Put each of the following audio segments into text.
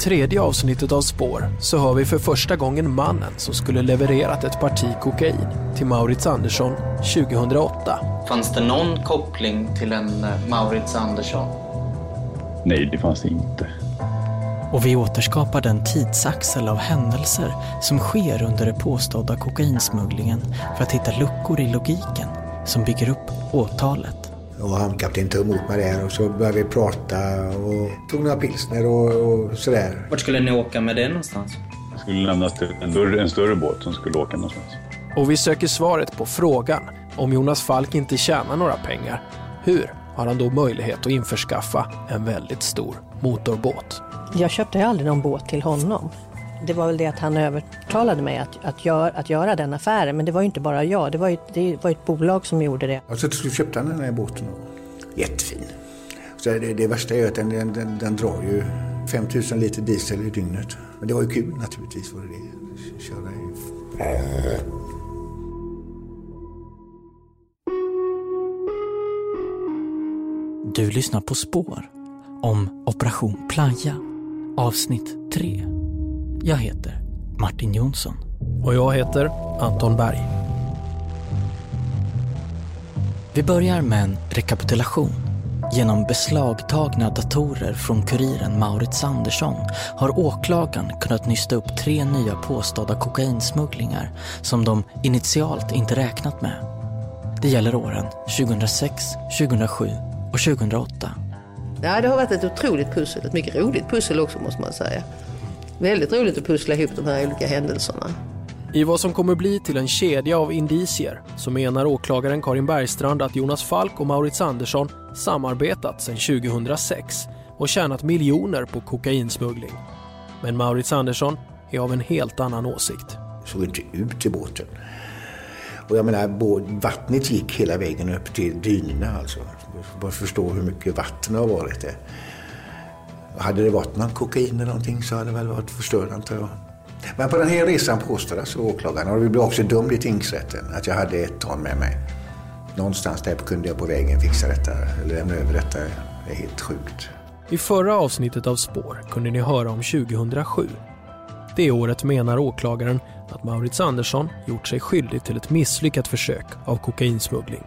tredje avsnittet av Spår så hör vi för första gången mannen som skulle levererat ett parti kokain till Maurits Andersson 2008. Fanns det någon koppling till en eh, Maurits Andersson? Nej, det fanns det inte. Och vi återskapar den tidsaxel av händelser som sker under den påstådda kokainsmugglingen för att hitta luckor i logiken som bygger upp åtalet. Och hamnkapten tog emot mig där och så började vi prata och tog några pilsner och, och sådär. Vart skulle ni åka med det någonstans? Det skulle lämnas till en, större- en större båt som skulle åka någonstans. Och vi söker svaret på frågan om Jonas Falk inte tjänar några pengar. Hur har han då möjlighet att införskaffa en väldigt stor motorbåt? Jag köpte aldrig någon båt till honom. Det var väl det att han övertalade mig att, att, gör, att göra den affären. Men det var ju inte bara jag, det var ju, det var ett bolag som gjorde det. Och så till slut köpte han den här båten. Jättefin. Så det, det värsta är att den, den, den, den drar ju 5000 liter diesel i dygnet. Men det var ju kul naturligtvis. Var det det. Köra i... Du lyssnar på Spår om Operation Playa, avsnitt 3. Jag heter Martin Jonsson. Och jag heter Anton Berg. Vi börjar med en rekapitulation. Genom beslagtagna datorer från kuriren Maurits Andersson har åklagaren kunnat nysta upp tre nya påstådda kokainsmugglingar som de initialt inte räknat med. Det gäller åren 2006, 2007 och 2008. Ja, det har varit ett otroligt pussel. Ett mycket roligt pussel också måste man säga. Väldigt roligt att pussla ihop de här olika händelserna. I vad som kommer bli till en kedja av indicier så menar åklagaren Karin Bergstrand att Jonas Falk och Maurits Andersson samarbetat sedan 2006 och tjänat miljoner på kokainsmuggling. Men Maurits Andersson är av en helt annan åsikt. såg inte ut i båten. Och jag menar, vattnet gick hela vägen upp till dynorna alltså. Bara förstå hur mycket vatten det har varit där. Hade det varit någon kokain eller någonting så hade det väl varit förstörd antar jag. Men på den här resan påstår alltså åklagaren, och vi blev också dömd i tingsrätten, att jag hade ett ton med mig. Någonstans där kunde jag på vägen fixa detta, eller lämna över detta. Det är helt sjukt. I förra avsnittet av Spår kunde ni höra om 2007. Det året menar åklagaren att Maurits Andersson gjort sig skyldig till ett misslyckat försök av kokainsmuggling.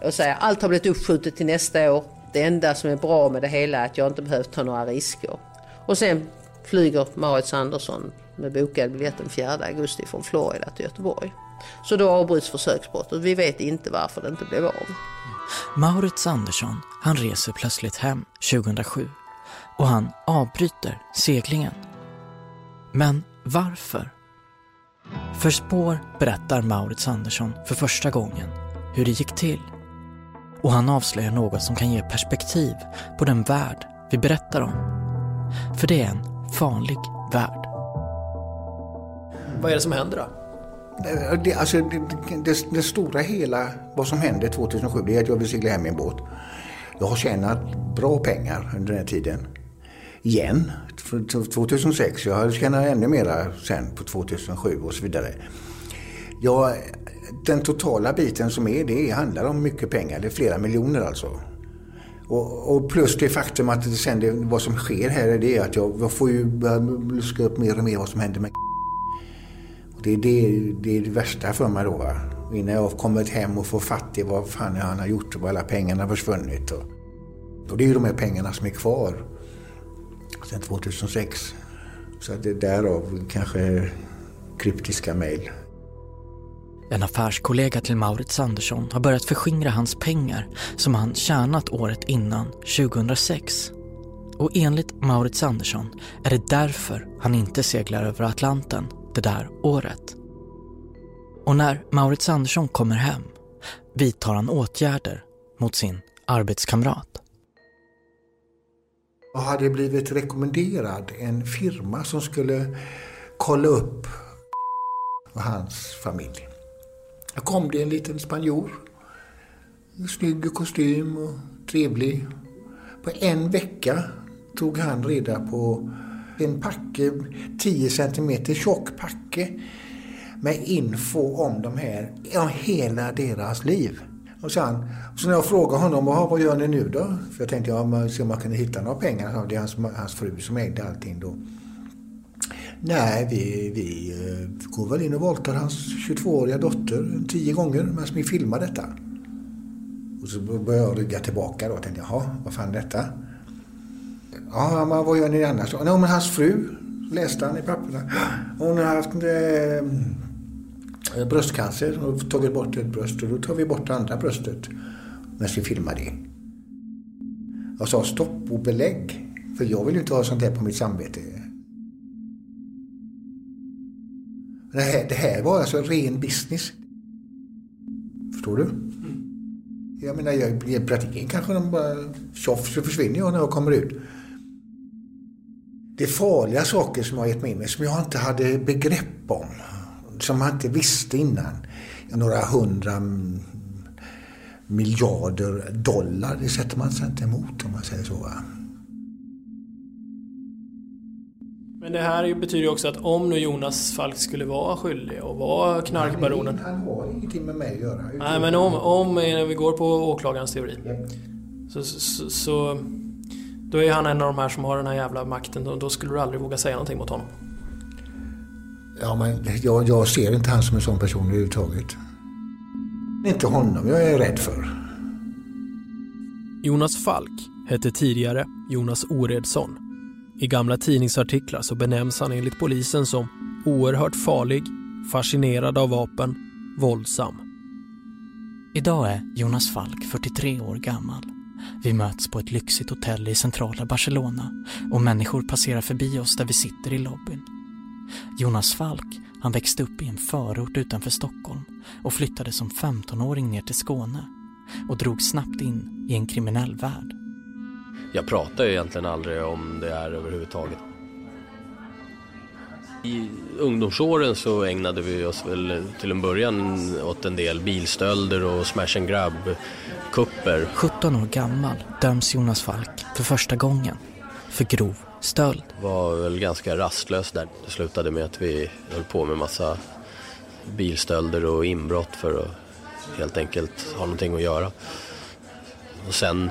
Jag säger, allt har blivit uppskjutet till nästa år. Det enda som är bra med det hela är att jag inte behövt ta några risker. Och sen flyger Marit Andersson med bokad biljett den 4 augusti från Florida till Göteborg. Så då avbryts försöksbrottet. Vi vet inte varför det inte blev av. Mm. Maurits Andersson, han reser plötsligt hem 2007 och han avbryter seglingen. Men varför? För spår berättar Maurits Andersson för första gången hur det gick till. Och han avslöjar något som kan ge perspektiv på den värld vi berättar om. För det är en farlig värld. Vad är det som händer då? Det, det, alltså, det, det, det stora hela, vad som hände 2007, det är att jag vill segla hem min båt. Jag har tjänat bra pengar under den här tiden. Igen, för 2006. Jag har tjänat ännu mera sen på 2007 och så vidare. Jag, den totala biten som är, det handlar om mycket pengar. Det är flera miljoner alltså. Och, och plus det faktum att det sen det, vad som sker här är det att jag, jag får ju börja luska upp mer och mer vad som händer med och det, är det, det är det värsta för mig då. Va? Innan jag har kommit hem och får fatt i vad fan han har gjort och vad alla pengarna har försvunnit. Och, och det är ju de här pengarna som är kvar sedan 2006. Så att det är därav kanske kryptiska mejl. En affärskollega till Maurits Andersson har börjat förskingra hans pengar som han tjänat året innan, 2006. Och enligt Maurits Andersson är det därför han inte seglar över Atlanten det där året. Och när Maurits Andersson kommer hem vidtar han åtgärder mot sin arbetskamrat. Jag hade blivit rekommenderad en firma som skulle kolla upp och hans familj. Då kom det en liten spanjor. Snygg kostym och trevlig. På en vecka tog han reda på en packe, 10 centimeter tjock packe med info om de här, om hela deras liv. Och sen, så när jag frågade honom, vad gör ni nu då? För jag tänkte, ja, se om man kunde hitta några pengar. Det är hans, hans fru som ägde allting då. Nej, vi, vi eh, går väl in och våldtar hans 22-åriga dotter tio gånger medan vi filmar detta. Och så började jag rygga tillbaka då och tänkte, jaha, vad fan är detta? Ja, men vad gör ni annars? Nej, men hans fru läste han i papperna. Hon har haft eh, eh bröstcancer och tagit bort ett bröst och då tar vi bort det andra bröstet medan vi filmar det. Jag sa stopp och belägg. För jag vill ju inte ha sånt här på mitt samvete. Det här, det här var alltså ren business. Förstår du? Jag menar, jag, i praktiken kanske de bara tjoff så försvinner jag när jag kommer ut. Det är farliga saker som jag har gett mig in med, som jag inte hade begrepp om. Som jag inte visste innan. Några hundra miljarder dollar, det sätter man sig inte emot om man säger så. Va? Men det här betyder ju också att om nu Jonas Falk skulle vara skyldig och vara knarkbaronen. Han, han har ingenting med mig att göra. Nej, men om, om vi går på åklagarens teori. Så, så, så, då är han en av de här som har den här jävla makten och då skulle du aldrig våga säga någonting mot honom. Ja, men jag, jag ser inte han som en sån person överhuvudtaget. Inte honom jag är rädd för. Jonas Falk hette tidigare Jonas Oredsson i gamla tidningsartiklar så benämns han enligt polisen som oerhört farlig, fascinerad av vapen, våldsam. Idag är Jonas Falk 43 år gammal. Vi möts på ett lyxigt hotell i centrala Barcelona och människor passerar förbi oss där vi sitter i lobbyn. Jonas Falk, han växte upp i en förort utanför Stockholm och flyttade som 15-åring ner till Skåne och drog snabbt in i en kriminell värld. Jag pratar ju egentligen aldrig om det här överhuvudtaget. I ungdomsåren så ägnade vi oss väl till en början åt en del bilstölder och smash and grab-kupper. 17 år gammal döms Jonas Falk för första gången för grov stöld. Var väl ganska rastlös där. Det slutade med att vi höll på med massa bilstölder och inbrott för att helt enkelt ha någonting att göra. Och sen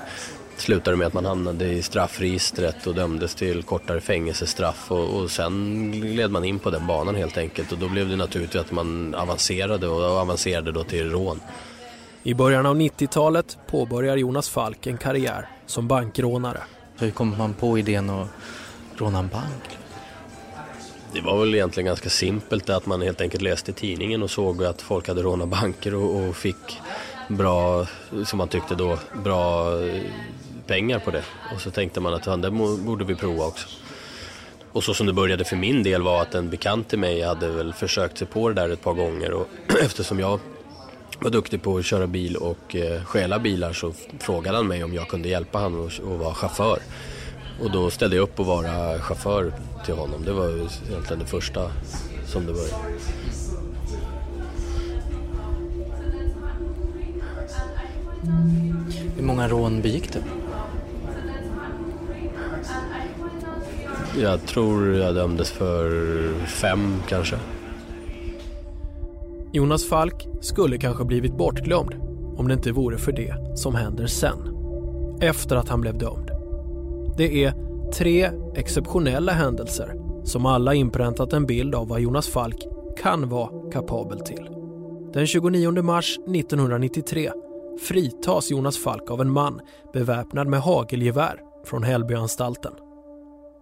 slutade med att man hamnade i straffregistret och dömdes till kortare fängelsestraff och, och sen gled man in på den banan helt enkelt och då blev det naturligt att man avancerade och avancerade då till rån. I början av 90-talet påbörjar Jonas Falk en karriär som bankrånare. Hur kommer man på idén att råna en bank? Det var väl egentligen ganska simpelt att man helt enkelt läste tidningen och såg att folk hade rånat banker och, och fick bra, som man tyckte då, bra pengar på det. Och så tänkte man att det borde vi prova också. Och så som det började för min del var att en bekant till mig hade väl försökt sig på det där ett par gånger och eftersom jag var duktig på att köra bil och eh, stjäla bilar så frågade han mig om jag kunde hjälpa honom att vara chaufför. Och då ställde jag upp och vara chaufför till honom. Det var egentligen det första som det började. Hur många rån begick du? Jag tror jag dömdes för fem kanske. Jonas Falk skulle kanske blivit bortglömd om det inte vore för det som händer sen. Efter att han blev dömd. Det är tre exceptionella händelser som alla inpräntat en bild av vad Jonas Falk kan vara kapabel till. Den 29 mars 1993 fritas Jonas Falk av en man beväpnad med hagelgevär från Hällbyanstalten.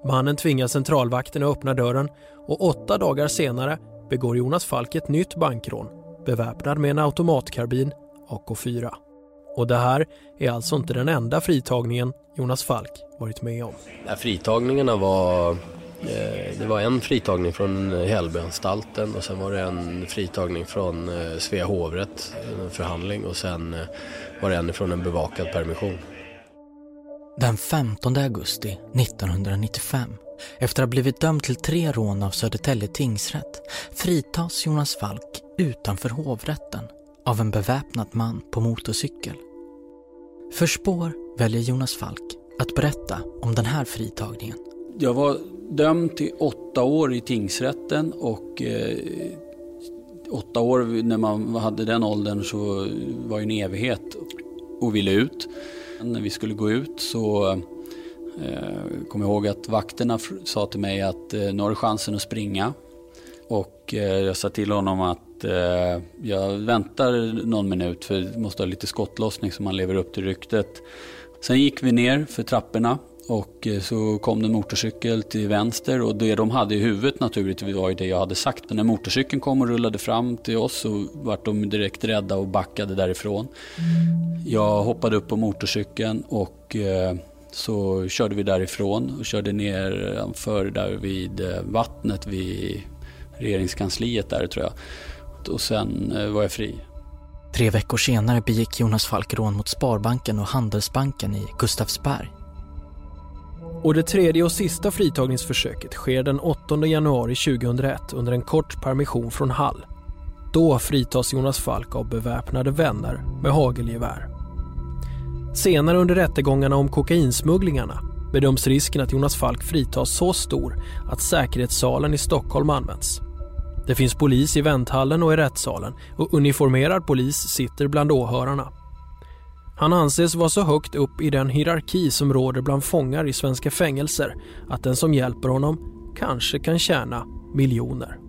Mannen tvingar centralvakten att öppna dörren och åtta dagar senare begår Jonas Falk ett nytt bankrån beväpnad med en automatkarbin AK4. Och det här är alltså inte den enda fritagningen Jonas Falk varit med om. Ja, fritagningarna var eh, det var en fritagning från Hällbyanstalten och sen var det en fritagning från eh, Svea hovrätt, en förhandling och sen eh, var det en från en bevakad permission. Den 15 augusti 1995, efter att ha blivit dömd till tre rån av Södertälje tingsrätt, fritas Jonas Falk utanför hovrätten av en beväpnad man på motorcykel. För spår väljer Jonas Falk att berätta om den här fritagningen. Jag var dömd till åtta år i tingsrätten och eh, åtta år när man hade den åldern så var det en evighet och ville ut. När vi skulle gå ut så eh, kom jag ihåg att vakterna sa till mig att eh, nu har du chansen att springa. Och eh, jag sa till honom att eh, jag väntar någon minut för vi måste ha lite skottlossning så man lever upp till ryktet. Sen gick vi ner för trapporna och eh, så kom det en motorcykel till vänster och det de hade i huvudet naturligtvis var ju det jag hade sagt. Men när motorcykeln kom och rullade fram till oss så vart de direkt rädda och backade därifrån. Jag hoppade upp på motorcykeln och eh, så körde vi därifrån och körde ner för där vid eh, vattnet vid regeringskansliet där tror jag. Och sen var jag fri. Tre veckor senare begick Jonas Falk rån mot Sparbanken och Handelsbanken i Gustavsberg. Och det tredje och sista fritagningsförsöket sker den 8 januari 2001 under en kort permission från Hall. Då fritas Jonas Falk av beväpnade vänner med hagelgevär. Senare under rättegångarna om kokainsmugglingarna bedöms risken att Jonas Falk fritas så stor att säkerhetssalen i Stockholm används. Det finns polis i vänthallen och i rättssalen och uniformerad polis sitter bland åhörarna. Han anses vara så högt upp i den hierarki som råder bland fångar i svenska fängelser att den som hjälper honom kanske kan tjäna miljoner.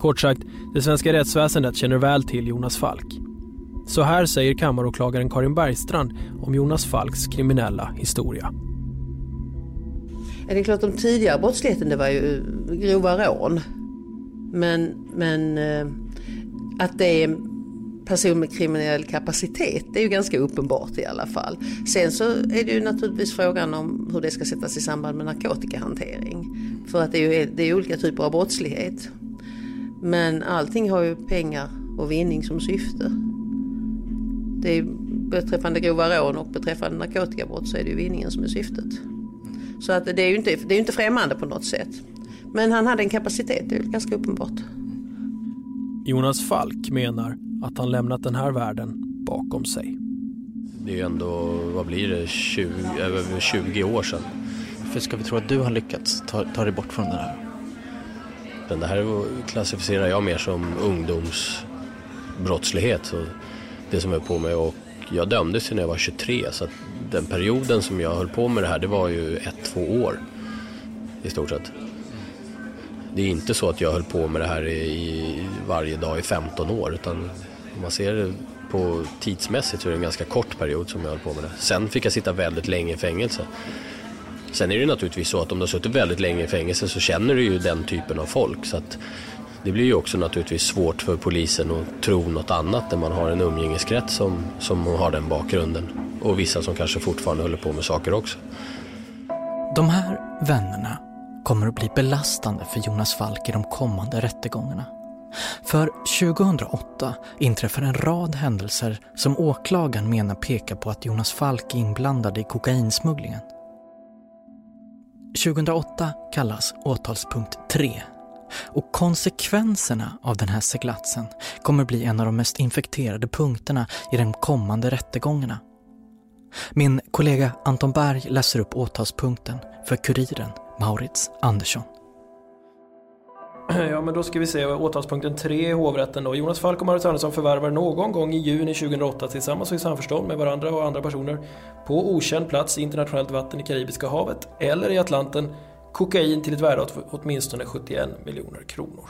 Kort sagt, det svenska rättsväsendet känner väl till Jonas Falk. Så här säger kammaråklagaren Karin Bergstrand om Jonas Falks kriminella historia. Det är klart, de tidigare brottsligheten det var ju eh, grova rån. Men, men eh, att det är person med kriminell kapacitet. Det är ju ganska uppenbart i alla fall. Sen så är det ju naturligtvis frågan om hur det ska sättas i samband med narkotikahantering. För att det är ju det är olika typer av brottslighet. Men allting har ju pengar och vinning som syfte. Det är beträffande grova rån och beträffande narkotikabrott så är det ju vinningen som är syftet. Så att det är ju inte, det är inte främmande på något sätt. Men han hade en kapacitet, det är ganska uppenbart. Jonas Falk menar att han lämnat den här världen bakom sig. Det är ju ändå, vad blir det, 20, över 20 år sedan. Varför ska vi tro att du har lyckats ta, ta dig bort från det här? Men det här klassificerar jag mer som ungdomsbrottslighet. Så det som jag höll på med och jag dömdes när jag var 23 så att den perioden som jag höll på med det här det var ju ett, två år i stort sett. Det är inte så att jag höll på med det här i, varje dag i 15 år utan om man ser det på tidsmässigt så är det en ganska kort period som jag höll på med det. Sen fick jag sitta väldigt länge i fängelse. Sen är det naturligtvis så att om du har suttit väldigt länge i fängelse så känner du ju den typen av folk. Så att det blir ju också naturligtvis svårt för polisen att tro något annat när man har en umgängeskrets som, som har den bakgrunden. Och vissa som kanske fortfarande håller på med saker också. De här vännerna kommer att bli belastande för Jonas Falk i de kommande rättegångarna. För 2008 inträffar en rad händelser som åklagaren menar pekar på att Jonas Falk är inblandad i kokainsmugglingen. 2008 kallas åtalspunkt 3 och konsekvenserna av den här seglatsen kommer bli en av de mest infekterade punkterna i de kommande rättegångarna. Min kollega Anton Berg läser upp åtalspunkten för kuriren Maurits Andersson. Ja, men då ska vi se åtalspunkten 3 i hovrätten då. Jonas Falk och Maurits Andersson förvärvar någon gång i juni 2008 tillsammans och i samförstånd med varandra och andra personer på okänd plats i internationellt vatten i Karibiska havet eller i Atlanten kokain till ett värde av åtminstone 71 miljoner kronor.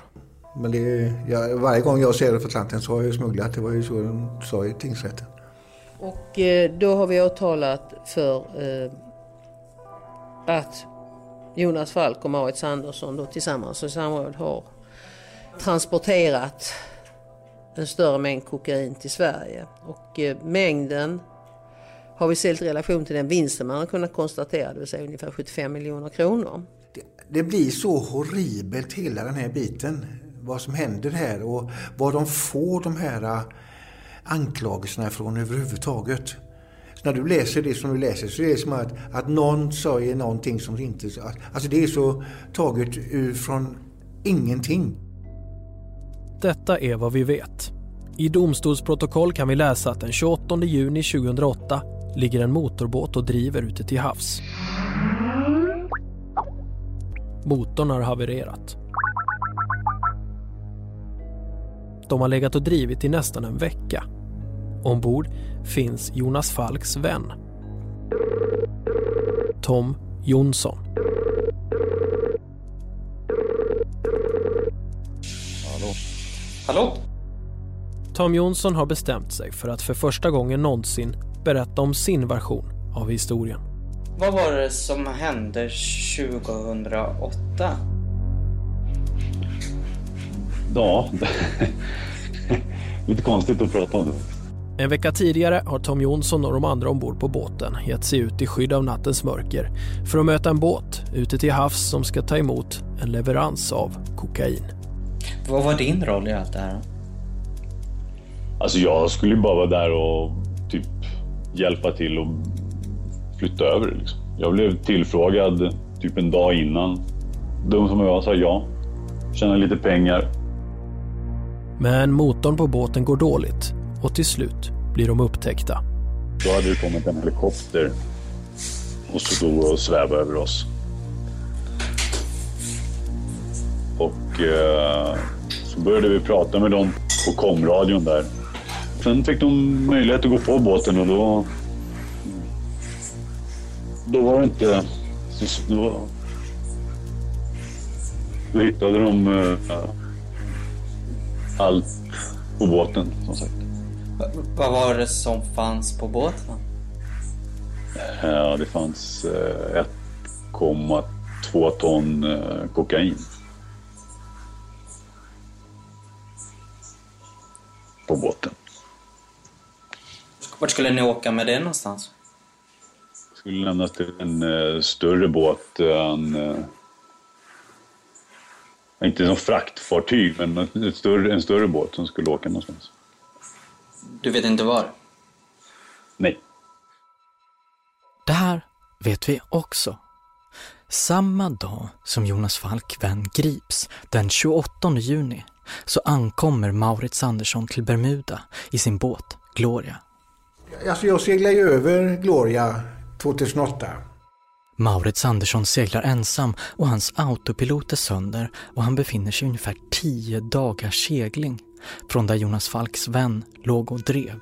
Men det, ja, varje gång jag ser det för Atlanten så har jag smugglat. Det var ju så de sa i tingsrätten. Och eh, då har vi åtalat för eh, att Jonas Falk och Marit Andersson då tillsammans i samråd har transporterat en större mängd kokain till Sverige. Och eh, mängden har vi ställt i relation till den vinsten man har kunnat konstatera, det vill säga ungefär 75 miljoner kronor. Det, det blir så horribelt hela den här biten. Vad som händer här och vad de får de här eh, anklagelserna från överhuvudtaget. När du läser det som du läser så är det som att, att någon säger någonting som inte... Alltså det är så taget ur från ingenting. Detta är vad vi vet. I domstolsprotokoll kan vi läsa att den 28 juni 2008 ligger en motorbåt och driver ute till havs. Motorn har havererat. de har legat och drivit i nästan en vecka. Ombord finns Jonas Falks vän. Tom Jonsson. Hallå? Hallå? Tom Jonsson har bestämt sig för att för första gången någonsin berätta om sin version av historien. Vad var det som hände 2008? Ja, lite konstigt att prata om det. En vecka tidigare har Tom Jonsson och de andra ombord på båten gett sig ut i skydd av nattens mörker för att möta en båt ute till havs som ska ta emot en leverans av kokain. Vad var din roll i allt det här? Alltså jag skulle bara vara där och typ hjälpa till och flytta över det. Liksom. Jag blev tillfrågad typ en dag innan. Dum som jag var sa ja. Tjäna lite pengar. Men motorn på båten går dåligt och till slut blir de upptäckta. Då hade det kommit en helikopter och stod och svävade över oss. Och eh, så började vi prata med dem på komradion där. Sen fick de möjlighet att gå på båten och då... Då var det inte... Då, då hittade de eh, allt på båten, som sagt. Va- vad var det som fanns på båten? Ja, det fanns eh, 1,2 ton eh, kokain. På båten. Vart skulle ni åka med det någonstans? Skulle lämnas till en eh, större båt. En, eh, inte som fraktfartyg, men en större, en större båt som skulle åka någonstans. Du vet inte var? Nej. Det här vet vi också. Samma dag som Jonas Falk vän grips, den 28 juni, så ankommer Maurits Andersson till Bermuda i sin båt Gloria. Alltså jag seglade ju över Gloria 2008. Maurits Andersson seglar ensam och hans autopilot är sönder och han befinner sig ungefär 10 dagars segling från där Jonas Falks vän låg och drev.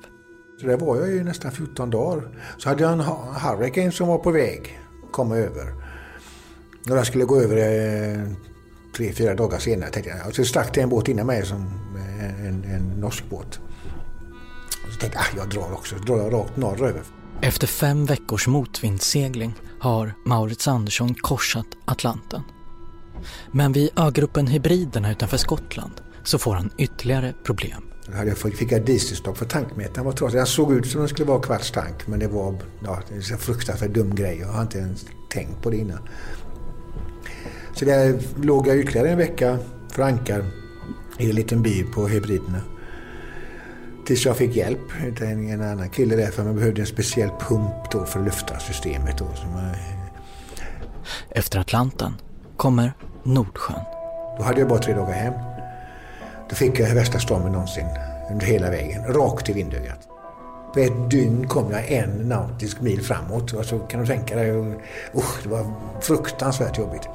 Så där var jag ju nästan 14 dagar. Så hade jag en Hurricane som var på väg att komma över. Och den skulle gå över eh, tre, fyra dagar senare tänkte jag. Och så stack det en båt innan mig som eh, en, en norsk båt. Så tänkte jag, ah, jag drar också. Så drar jag rakt norröver. Efter fem veckors motvindssegling har Maurits Andersson korsat Atlanten. Men vid ögruppen Hybriderna utanför Skottland så får han ytterligare problem. Hade jag fick dieselstopp för tankmätaren var trasig. Den såg ut som den skulle vara kvarts tank men det var ja, en fruktansvärt dum grej. Jag har inte ens tänkt på det innan. Så där låg jag ytterligare en vecka för ankar i en liten by på Hybriderna. Tills jag fick hjälp av en, annan kille där för man behövde en speciell pump då för att lyfta systemet. Då, man, Efter Atlanten kommer Nordsjön. Då hade jag bara tre dagar hem. Då fick jag värsta stormen någonsin under hela vägen, rakt i vindögat. På ett dygn kom jag en nautisk mil framåt. Och så kan du tänka dig, usch, det var fruktansvärt jobbigt.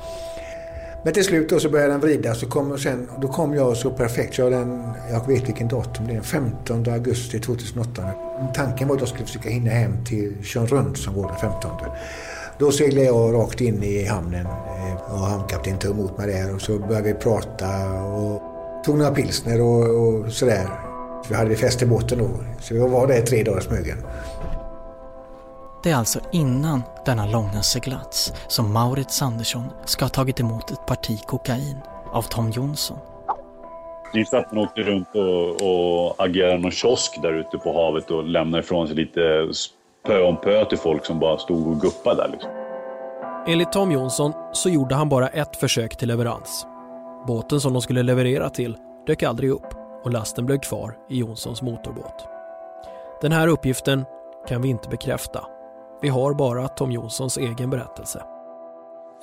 Men till slut då så började den vrida så kom, och sen, då kom jag så perfekt. Jag, den, jag vet vilken datum det är, den 15 augusti 2008. Tanken var att jag skulle försöka hinna hem till Tjörnrund som går den 15. Då seglade jag rakt in i hamnen eh, och hamnkaptenen tog emot mig där och så började vi prata och tog några pilsner och, och sådär. Vi hade fest i båten då, så vi var där i tre dagar i Smögen. Det är alltså innan denna långa seglats som Maurits Andersson ska ha tagit emot ett parti kokain av Tom Jonsson. Gissa att man åkte runt och, och agerade någon kiosk där ute på havet och lämnade ifrån sig lite pö om pö till folk som bara stod och guppade där. Liksom. Enligt Tom Jonsson så gjorde han bara ett försök till leverans. Båten som de skulle leverera till dök aldrig upp och lasten blev kvar i Jonssons motorbåt. Den här uppgiften kan vi inte bekräfta. Vi har bara Tom Jonssons egen berättelse.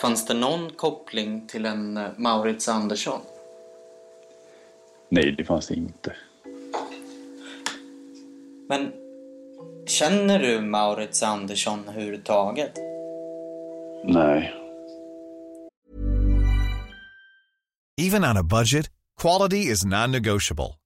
Fanns det någon koppling till en eh, Maurits Andersson? Nej, det fanns det inte. Men känner du Maurits Andersson överhuvudtaget? Nej. Even on a budget, quality is non-negotiable.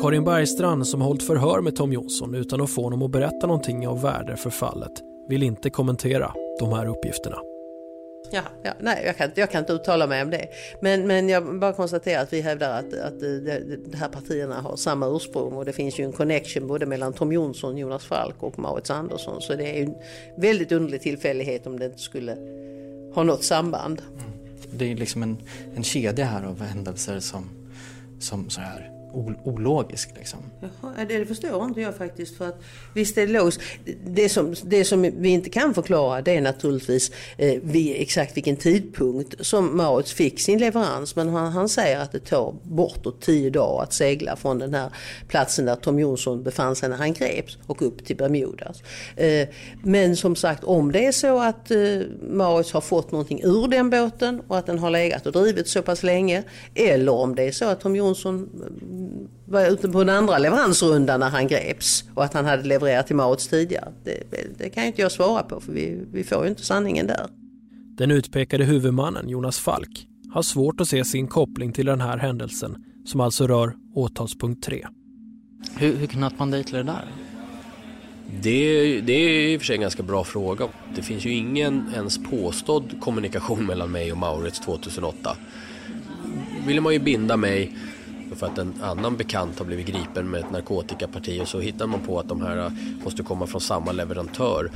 Karin Bergstrand som hållit förhör med Tom Jonsson utan att få honom att berätta någonting av värde för fallet vill inte kommentera de här uppgifterna. Ja, ja, nej, jag kan, jag kan inte uttala mig om det. Men, men jag bara konstaterar att vi hävdar att, att de, de här partierna har samma ursprung och det finns ju en connection både mellan Tom Jonsson, Jonas Falk och Maurits Andersson. Så det är ju en väldigt underlig tillfällighet om det inte skulle ha något samband. Mm. Det är liksom en, en kedja här av händelser som, som så här ologisk. Liksom. Jaha, det förstår inte jag faktiskt. För att, visst är det logiskt. Det som, det som vi inte kan förklara det är naturligtvis eh, vid exakt vilken tidpunkt som Maurits fick sin leverans. Men han, han säger att det tar bortåt tio dagar att segla från den här platsen där Tom Jonsson befann sig när han greps och upp till Bermudas. Eh, men som sagt om det är så att eh, Maurits har fått någonting ur den båten och att den har legat och drivit så pass länge. Eller om det är så att Tom Jonsson var ute på en andra leveransrunda när han greps och att han hade levererat till Maurits tidigare. Det, det, kan ju inte jag svara på för vi, vi får ju inte sanningen där. Den utpekade huvudmannen Jonas Falk har svårt att se sin koppling till den här händelsen som alltså rör åtalspunkt 3. Hur, hur knöt man dig till det där? Det, det är i och för sig en ganska bra fråga. Det finns ju ingen ens påstådd kommunikation mellan mig och Maurits 2008. ville man ju binda mig för att en annan bekant har blivit gripen med ett narkotikaparti och så hittar man på att de här äh, måste komma från samma leverantör.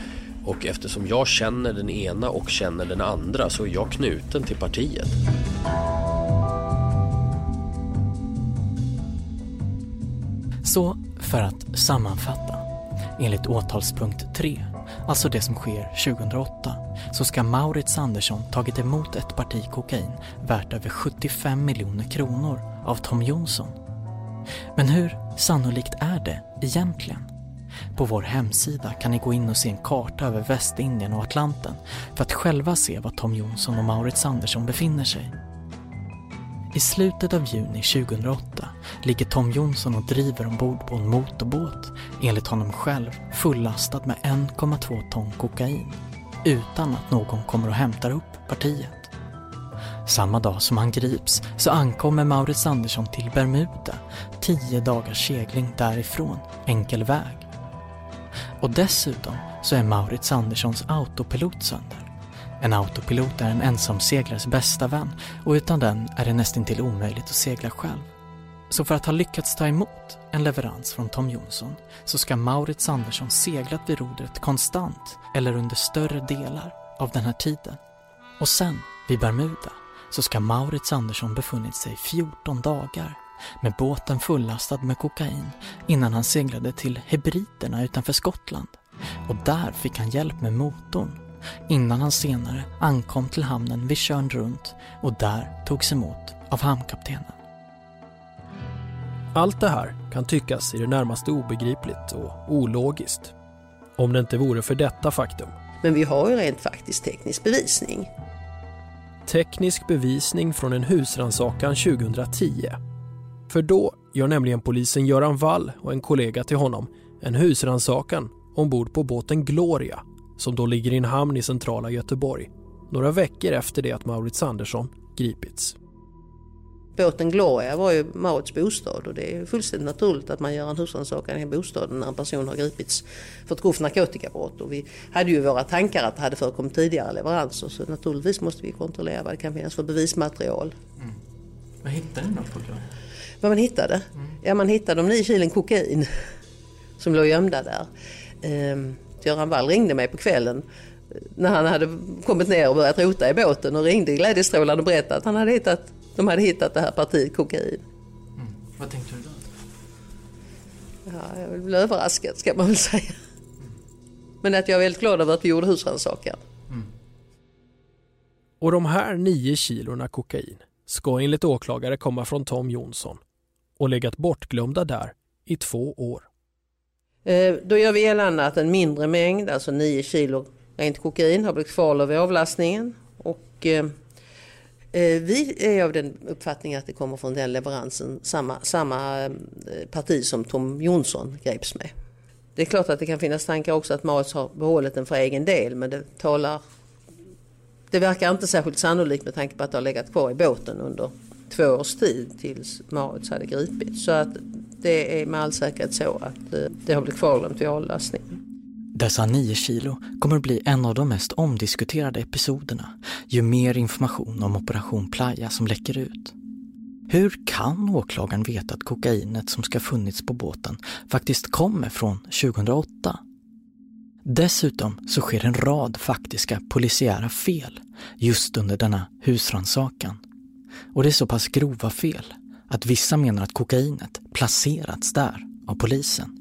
Och eftersom jag känner den ena och känner den andra så är jag knuten till partiet. Så för att sammanfatta. Enligt åtalspunkt 3, alltså det som sker 2008, så ska Maurits Andersson tagit emot ett parti kokain värt över 75 miljoner kronor av Tom Jonsson. Men hur sannolikt är det egentligen? På vår hemsida kan ni gå in och se en karta över Västindien och Atlanten för att själva se var Tom Jonsson och Maurits Andersson befinner sig. I slutet av juni 2008 ligger Tom Jonsson och driver ombord på en motorbåt, enligt honom själv fullastad med 1,2 ton kokain, utan att någon kommer och hämtar upp partiet. Samma dag som han grips så ankommer Maurits Andersson till Bermuda, tio dagars segling därifrån, enkel väg. Och dessutom så är Maurits Anderssons autopilot sönder. En autopilot är en ensamseglars bästa vän och utan den är det nästintill omöjligt att segla själv. Så för att ha lyckats ta emot en leverans från Tom Jonsson så ska Maurits Andersson seglat vid rodret konstant eller under större delar av den här tiden. Och sen, vid Bermuda, så ska Maurits Andersson befunnit sig 14 dagar med båten fullastad med kokain innan han seglade till Hebriterna utanför Skottland. Och där fick han hjälp med motorn innan han senare ankom till hamnen vid Tjörn runt och där togs emot av hamnkaptenen. Allt det här kan tyckas i det närmaste obegripligt och ologiskt. Om det inte vore för detta faktum. Men vi har ju rent faktiskt teknisk bevisning. teknisk bevisning från en husrannsakan 2010. För då gör nämligen polisen Göran Wall och en kollega till honom en husrannsakan ombord på båten Gloria som då ligger i en hamn i centrala Göteborg några veckor efter det att Maurits Andersson gripits. Båten Gloria var ju Maurits bostad och det är fullständigt naturligt att man gör en husrannsakan i bostaden när en person har gripits för ett grovt narkotikabrott. Och vi hade ju våra tankar att det hade förekommit tidigare leveranser så naturligtvis måste vi kontrollera vad det kan finnas för bevismaterial. Mm. Vad hittade ni då på Gloria? Vad man hittade? Mm. Ja, man hittade de nio kilen kokain som låg gömda där. Ehm, Göran Wall ringde mig på kvällen när han hade kommit ner och börjat rota i båten och ringde glädjestrålande och berättade att han hade hittat, de hade hittat det här partiet kokain. Mm. Vad tänkte du då? Ja, jag blev överraskad ska man väl säga. Men att jag är väldigt glad över att vi gjorde husrannsakan. Mm. Och de här nio kilorna kokain ska enligt åklagare komma från Tom Jonsson och legat bortglömda där i två år. Eh, då gör vi gällande att en mindre mängd, alltså 9 kilo rent kokain, har blivit kvar vid avlastningen. Och, eh, eh, vi är av den uppfattningen att det kommer från den leveransen, samma, samma parti som Tom Jonsson greps med. Det är klart att det kan finnas tankar också att Mats har behållit den för egen del men det talar det verkar inte särskilt sannolikt med tanke på att det har legat kvar i båten under två års tid tills Mauritz hade gripits. Så att det är med all säkerhet så att eh, det har blivit kvarglömt vid avlastningen. Dessa nio kilo kommer att bli en av de mest omdiskuterade episoderna ju mer information om Operation Playa som läcker ut. Hur kan åklagaren veta att kokainet som ska funnits på båten faktiskt kommer från 2008? Dessutom så sker en rad faktiska polisiära fel just under denna husransakan. Och det är så pass grova fel att vissa menar att kokainet placerats där av polisen.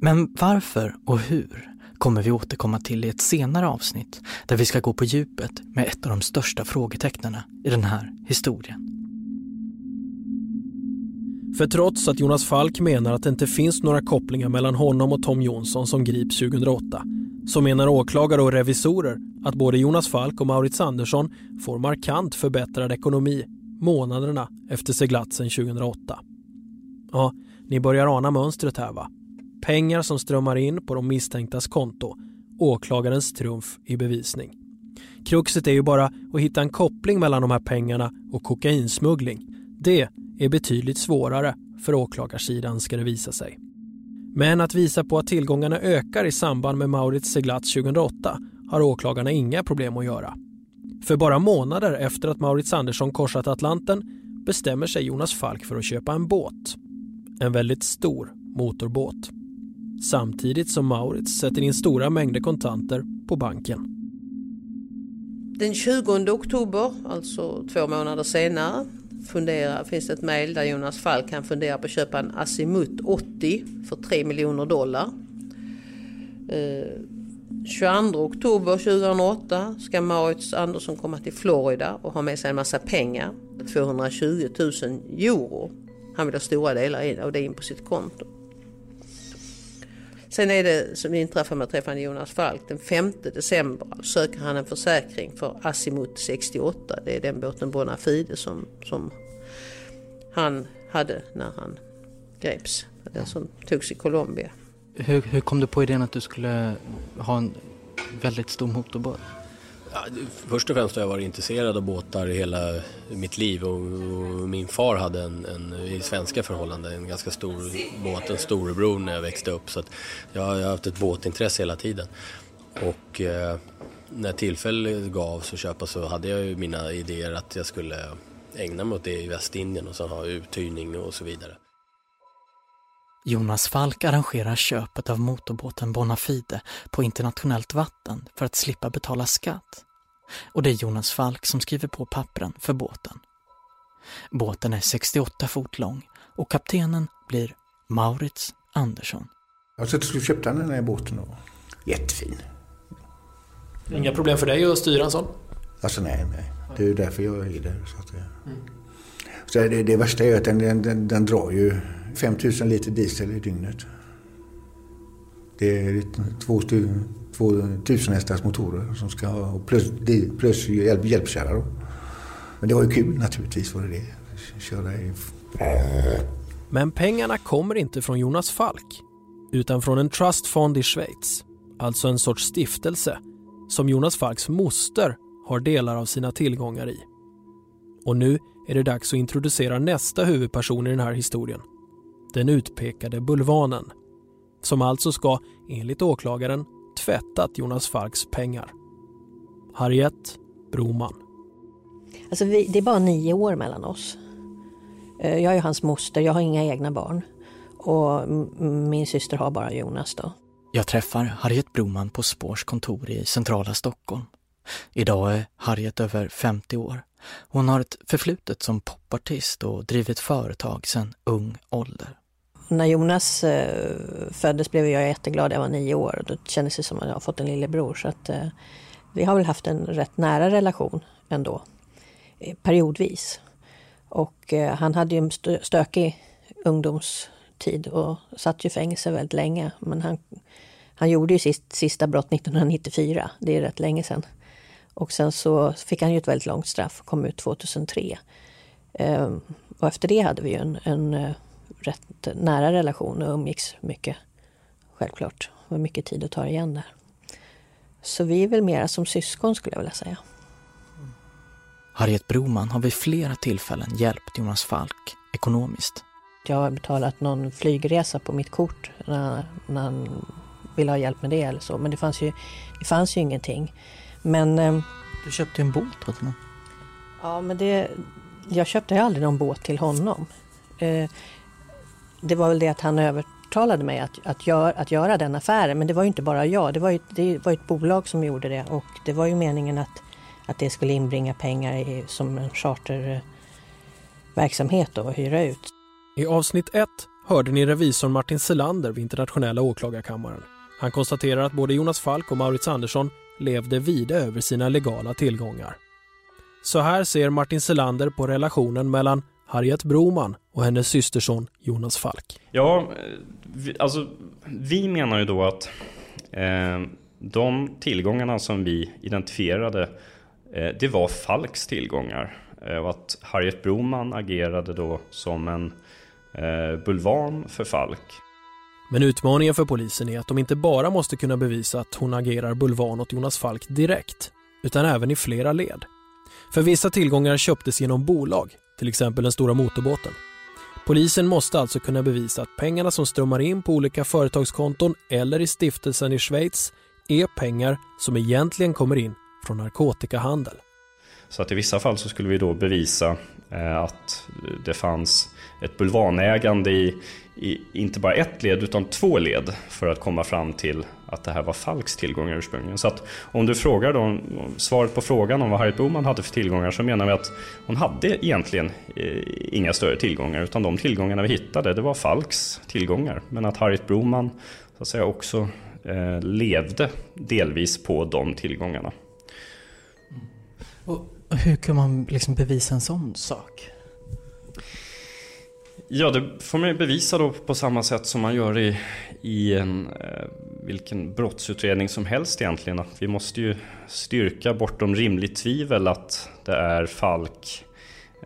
Men varför och hur kommer vi återkomma till i ett senare avsnitt där vi ska gå på djupet med ett av de största frågetecknen i den här historien. För trots att Jonas Falk menar att det inte finns några kopplingar mellan honom och Tom Jonsson som grips 2008 så menar åklagare och revisorer att både Jonas Falk och Maurits Andersson får markant förbättrad ekonomi månaderna efter seglatsen 2008. Ja, ni börjar ana mönstret här va? Pengar som strömmar in på de misstänktas konto. Åklagarens trumf i bevisning. Kruxet är ju bara att hitta en koppling mellan de här pengarna och kokainsmuggling. Det är betydligt svårare för åklagarsidan ska det visa sig. Men att visa på att tillgångarna ökar i samband med Maurits seglats 2008 har åklagarna inga problem att göra. För bara månader efter att Maurits Andersson korsat Atlanten bestämmer sig Jonas Falk för att köpa en båt. En väldigt stor motorbåt. Samtidigt som Maurits sätter in stora mängder kontanter på banken. Den 20 oktober, alltså två månader senare, funderar, finns det ett mejl där Jonas Falk kan fundera på att köpa en Asimut 80 för 3 miljoner dollar. Eh, 22 oktober 2008 ska Maurits Andersson komma till Florida och ha med sig en massa pengar. 220 000 euro. Han vill ha stora delar av det in på sitt konto. Sen är det som inträffar med träffande Jonas Falk den 5 december söker han en försäkring för Asimut 68. Det är den båten Bonafide som, som han hade när han greps. Den som togs i Colombia. Hur, hur kom du på idén att du skulle ha en väldigt stor motorbåt? Ja, först och främst har jag varit intresserad av båtar hela mitt liv och, och min far hade en, en, i svenska förhållanden en ganska stor båt, en storebror när jag växte upp så att jag, jag har haft ett båtintresse hela tiden. Och eh, när tillfället gavs att köpa så hade jag ju mina idéer att jag skulle ägna mig åt det i Västindien och sen ha uthyrning och så vidare. Jonas Falk arrangerar köpet av motorbåten Bonafide på internationellt vatten för att slippa betala skatt. Och det är Jonas Falk som skriver på pappren för båten. Båten är 68 fot lång och kaptenen blir Maurits Andersson. Jag så till slut köpte han den här båten och jättefin. Inga problem för dig att styra en sån? Alltså nej, nej. Det är ju därför jag är där. Så, att, mm. så det, det värsta är att den, den, den, den drar ju 5000 liter diesel i dygnet. Det är två, två tusen hästars motorer som ska ha plus, plus hjälp, hjälpkärra. Då. Men det var ju kul naturligtvis var det det. Köra i... Men pengarna kommer inte från Jonas Falk utan från en trustfond i Schweiz, alltså en sorts stiftelse som Jonas Falks moster har delar av sina tillgångar i. Och nu är det dags att introducera nästa huvudperson i den här historien. Den utpekade bulvanen. Som alltså ska, enligt åklagaren, tvättat Jonas Falks pengar. Harriet Broman. Alltså vi, det är bara nio år mellan oss. Eh, jag är hans moster, jag har inga egna barn. Och min syster har bara Jonas då. Jag träffar Harriet Broman på Spårs kontor i centrala Stockholm. Idag är Harriet över 50 år. Hon har ett förflutet som popartist och drivit företag sedan ung ålder. När Jonas eh, föddes blev jag jätteglad, jag var nio år. Då kändes det som att jag har fått en lillebror. Så att, eh, vi har väl haft en rätt nära relation ändå, eh, periodvis. Och eh, han hade ju en stökig ungdomstid och satt ju fängelse väldigt länge. Men han, han gjorde ju sitt sista brott 1994, det är rätt länge sedan. Och sen så fick han ju ett väldigt långt straff, kom ut 2003. Ehm, och efter det hade vi ju en, en eh, rätt nära relation och umgicks mycket. Självklart. Det var mycket tid att ta igen där. Så vi är väl mera som syskon skulle jag vilja säga. Harriet Broman har vid flera tillfällen hjälpt Jonas Falk ekonomiskt. Jag har betalat någon flygresa på mitt kort när, när han ville ha hjälp med det eller så. Men det fanns ju, det fanns ju ingenting. Men... Eh, du köpte en båt åt honom? Ja, men det... Jag köpte aldrig någon båt till honom. Det var väl det att han övertalade mig att, att, gör, att göra den affären. Men det var ju inte bara jag. Det var ju, det var ett bolag som gjorde det. Och det var ju meningen att, att det skulle inbringa pengar i, som en charterverksamhet och hyra ut. I avsnitt 1 hörde ni revisorn Martin Selander vid Internationella åklagarkammaren. Han konstaterar att både Jonas Falk och Maurits Andersson levde vida över sina legala tillgångar. Så här ser Martin Selander på relationen mellan Harriet Broman och hennes systerson Jonas Falk. Ja, vi, alltså vi menar ju då att eh, de tillgångarna som vi identifierade eh, det var Falks tillgångar eh, och att Harriet Broman agerade då som en eh, bulvan för Falk. Men utmaningen för polisen är att de inte bara måste kunna bevisa att hon agerar bulvan åt Jonas Falk direkt, utan även i flera led. För vissa tillgångar köptes genom bolag, till exempel den stora motorbåten. Polisen måste alltså kunna bevisa att pengarna som strömmar in på olika företagskonton eller i stiftelsen i Schweiz är pengar som egentligen kommer in från narkotikahandel. Så att i vissa fall så skulle vi då bevisa eh, att det fanns ett bulvanägande i, i, inte bara ett led utan två led för att komma fram till att det här var Falks tillgångar ursprungligen. Så att om du frågar då, svaret på frågan om vad Harriet Boman hade för tillgångar så menar vi att hon hade egentligen eh, inga större tillgångar utan de tillgångarna vi hittade det var Falks tillgångar. Men att Harriet Broman så att säga också eh, levde delvis på de tillgångarna. Och hur kan man liksom bevisa en sån sak? Ja, det får man bevisa då på samma sätt som man gör i, i en, eh, vilken brottsutredning som helst egentligen. Att vi måste ju styrka bortom rimligt tvivel att det är Falk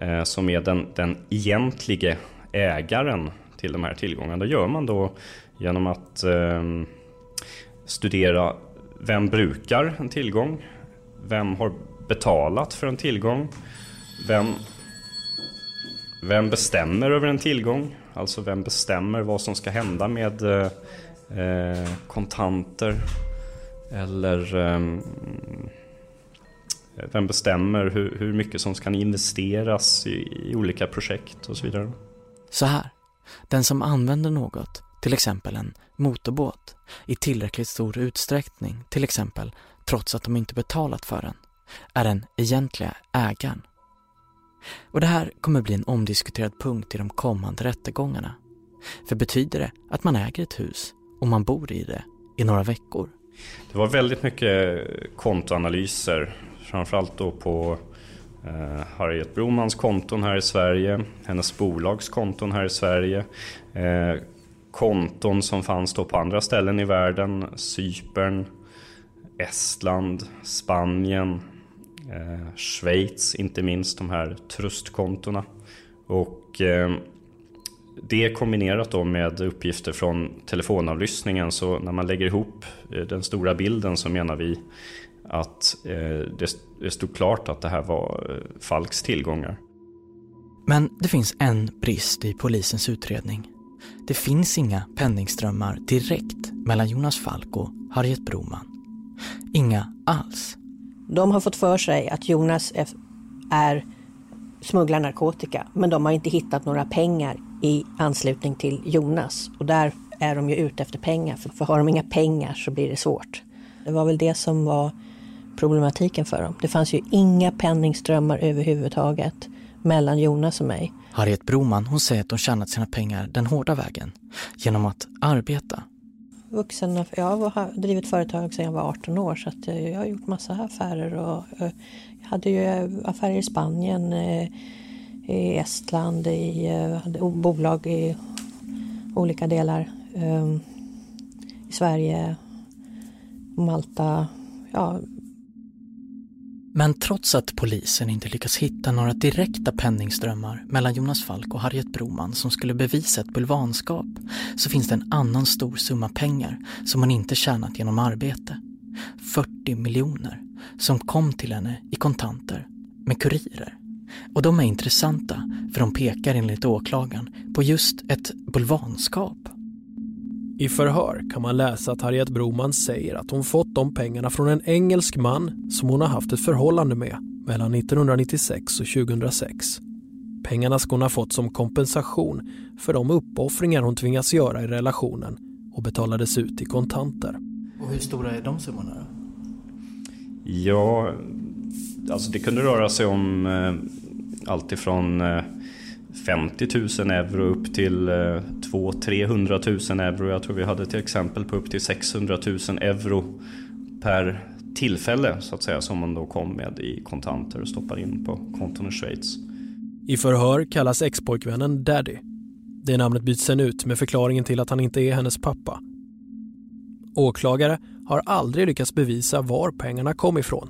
eh, som är den, den egentlige ägaren till de här tillgångarna. Det gör man då genom att eh, studera vem brukar en tillgång? Vem har betalat för en tillgång? Vem vem bestämmer över en tillgång? Alltså vem bestämmer vad som ska hända med eh, Eh, kontanter? Eller ehm, eh, vem bestämmer hur, hur, mycket som ska investeras i, i olika projekt och så vidare? Så här, den som använder något, till exempel en motorbåt, i tillräckligt stor utsträckning, till exempel trots att de inte betalat för den, är den egentliga ägaren. Och det här kommer bli en omdiskuterad punkt i de kommande rättegångarna. För betyder det att man äger ett hus och man bor i det i några veckor? Det var väldigt mycket kontoanalyser, framförallt då på eh, Harriet Bromans konton här i Sverige, hennes bolags konton här i Sverige. Eh, konton som fanns då på andra ställen i världen. Cypern, Estland, Spanien, eh, Schweiz inte minst, de här trustkontona. Och eh, det kombinerat då med uppgifter från telefonavlyssningen så när man lägger ihop eh, den stora bilden så menar vi att eh, det stod klart att det här var eh, Falks tillgångar. Men det finns en brist i polisens utredning. Det finns inga penningströmmar direkt mellan Jonas Falk och Harriet Broman. Inga alls. De har fått för sig att Jonas är smugglar narkotika men de har inte hittat några pengar i anslutning till Jonas och där är de ju ute efter pengar för, för har de inga pengar så blir det svårt. Det var väl det som var problematiken för dem. Det fanns ju inga penningströmmar överhuvudtaget mellan Jonas och mig. Harriet Broman hon säger att hon tjänat sina pengar den hårda vägen genom att arbeta. Vuxen, jag har drivit företag sedan jag var 18 år så att jag har gjort massa affärer och jag hade ju affärer i Spanien, eh, i Estland, i eh, hade bolag i olika delar. Ehm, I Sverige, Malta, ja, men trots att polisen inte lyckas hitta några direkta penningströmmar mellan Jonas Falk och Harriet Broman som skulle bevisa ett bulvanskap så finns det en annan stor summa pengar som hon inte tjänat genom arbete. 40 miljoner som kom till henne i kontanter med kurirer. Och de är intressanta för de pekar enligt åklagaren på just ett bulvanskap. I förhör kan man läsa att Harriet Broman säger att hon fått de pengarna från en engelsk man som hon har haft ett förhållande med mellan 1996 och 2006. Pengarna ska hon ha fått som kompensation för de uppoffringar hon tvingas göra i relationen och betalades ut i kontanter. Och hur stora är de summorna? Ja, alltså det kunde röra sig om Alltifrån allt ifrån 50 000 euro upp till 200 300 000 euro. Jag tror vi hade till exempel på upp till 600 000 euro per tillfälle så att säga som man då kom med i kontanter och stoppar in på konton i Schweiz. I förhör kallas expojkvännen Daddy. Det namnet byts sen ut med förklaringen till att han inte är hennes pappa. Åklagare har aldrig lyckats bevisa var pengarna kom ifrån.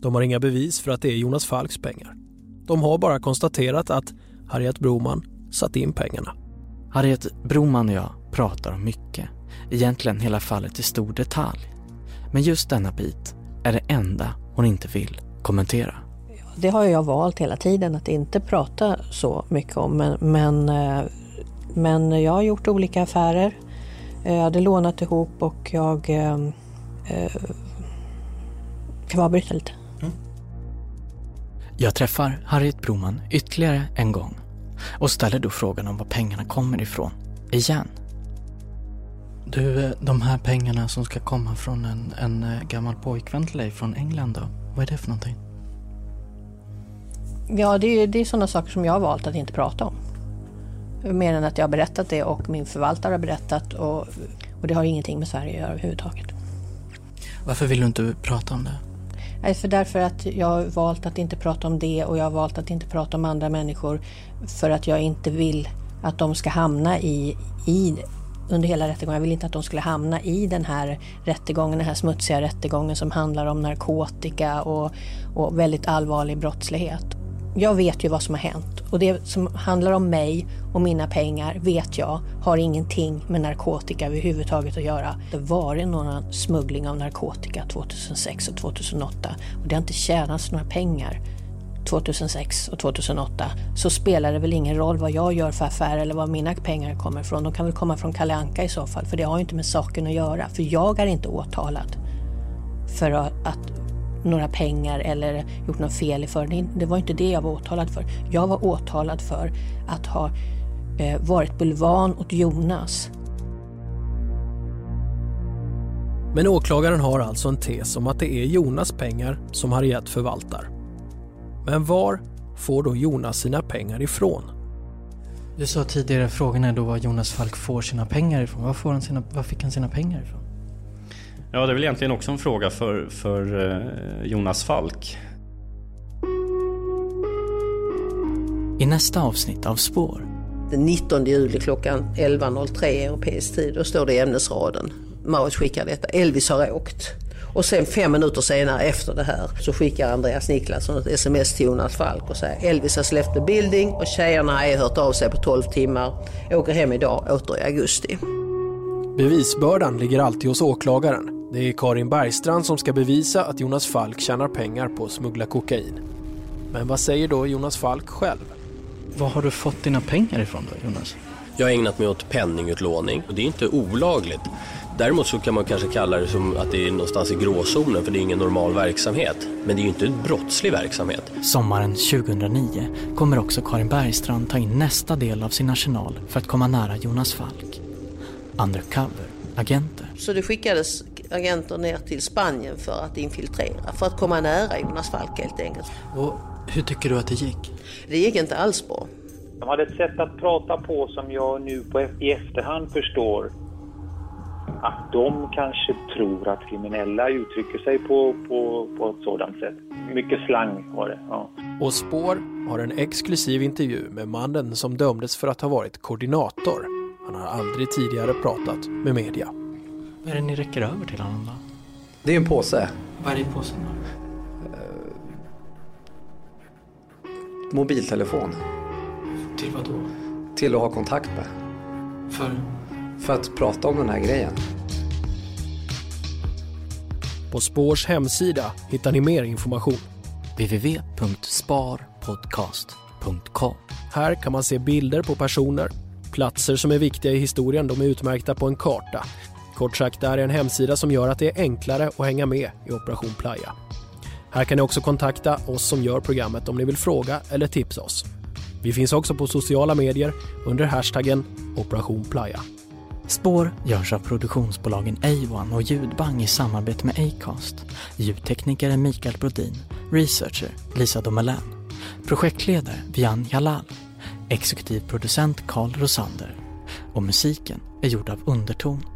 De har inga bevis för att det är Jonas Falks pengar. De har bara konstaterat att Harriet Broman satt in pengarna. Harriet Broman och jag pratar om mycket. Egentligen hela fallet i stor detalj. Men just denna bit är det enda hon inte vill kommentera. Det har jag valt hela tiden att inte prata så mycket om men, men, eh, men jag har gjort olika affärer. Jag hade lånat ihop och jag eh, eh kan vi avbryta lite? Jag träffar Harriet Broman ytterligare en gång och ställer då frågan om var pengarna kommer ifrån, igen. Du, de här pengarna som ska komma från en, en eh, gammal pojkvän till dig från England då, vad är det för någonting? Ja, det är, det är sådana saker som jag har valt att inte prata om. Mer än att jag har berättat det och min förvaltare har berättat och, och det har ingenting med Sverige att göra överhuvudtaget. Varför vill du inte prata om det? För därför att jag har valt att inte prata om det och jag har valt att inte prata om andra människor för att jag inte vill att de ska hamna i, i under hela rättegången. Jag vill inte att de skulle hamna i den här rättegången, den här smutsiga rättegången som handlar om narkotika och, och väldigt allvarlig brottslighet jag vet ju vad som har hänt och det som handlar om mig och mina pengar vet jag har ingenting med narkotika överhuvudtaget att göra. Det var någon smuggling av narkotika 2006 och 2008 och det har inte tjänats några pengar 2006 och 2008 så spelar det väl ingen roll vad jag gör för affär eller var mina pengar kommer ifrån. De kan väl komma från Kalle Anka i så fall för det har ju inte med saken att göra. För jag är inte åtalad för att några pengar eller gjort något fel i förhören. Det var inte det jag var åtalad för. Jag var åtalad för att ha eh, varit bulvan åt Jonas. Men åklagaren har alltså en tes om att det är Jonas pengar som Harriet förvaltar. Men var får då Jonas sina pengar ifrån? Du sa tidigare frågan är då var Jonas Falk får sina pengar ifrån. Var, får han sina, var fick han sina pengar ifrån? Ja, det är väl egentligen också en fråga för, för eh, Jonas Falk. I nästa avsnitt av Spår Den 19 juli klockan 11.03 europeisk tid, då står det i ämnesraden. Maurits skickar detta, Elvis har åkt. Och sen fem minuter senare efter det här så skickar Andreas Niklasson ett sms till Jonas Falk och säger Elvis har släppt the building och tjejerna har hört av sig på 12 timmar. Åker hem idag, åter i augusti. Bevisbördan ligger alltid hos åklagaren. Det är Karin Bergstrand som ska bevisa att Jonas Falk tjänar pengar på att smuggla kokain. Men vad säger då Jonas Falk själv? Var har du fått dina pengar ifrån då, Jonas? Jag har ägnat mig åt penningutlåning och det är inte olagligt. Däremot så kan man kanske kalla det som att det är någonstans i gråzonen för det är ingen normal verksamhet. Men det är ju inte en brottslig verksamhet. Sommaren 2009 kommer också Karin Bergstrand ta in nästa del av sin arsenal för att komma nära Jonas Falk. Undercover, agenter. Så det skickades agenter ner till Spanien för att infiltrera, för att komma nära Jonas Falk helt enkelt. Och hur tycker du att det gick? Det gick inte alls bra. De hade ett sätt att prata på som jag nu på, i efterhand förstår att de kanske tror att kriminella uttrycker sig på, på, på ett sådant sätt. Mycket slang var det. Ja. Och Spår har en exklusiv intervju med mannen som dömdes för att ha varit koordinator. Han har aldrig tidigare pratat med media. Vad är det ni räcker över till honom då? Det är en påse. Vad är det i påsen då? Mobiltelefon. Till vad då? Till att ha kontakt med. För? För att prata om den här grejen. På Spårs hemsida hittar ni mer information. www.sparpodcast.com Här kan man se bilder på personer, platser som är viktiga i historien, de är utmärkta på en karta. Kort sagt, det här är en hemsida som gör att det är enklare att hänga med i Operation Playa. Här kan ni också kontakta oss som gör programmet om ni vill fråga eller tipsa oss. Vi finns också på sociala medier under hashtaggen Operation Playa. Spår görs av produktionsbolagen A1 och Ljudbang i samarbete med Acast. Ljudtekniker är Mikael Brodin, researcher Lisa Domelin, projektledare Vian Jalal, exekutiv producent Carl Rosander och musiken är gjord av Underton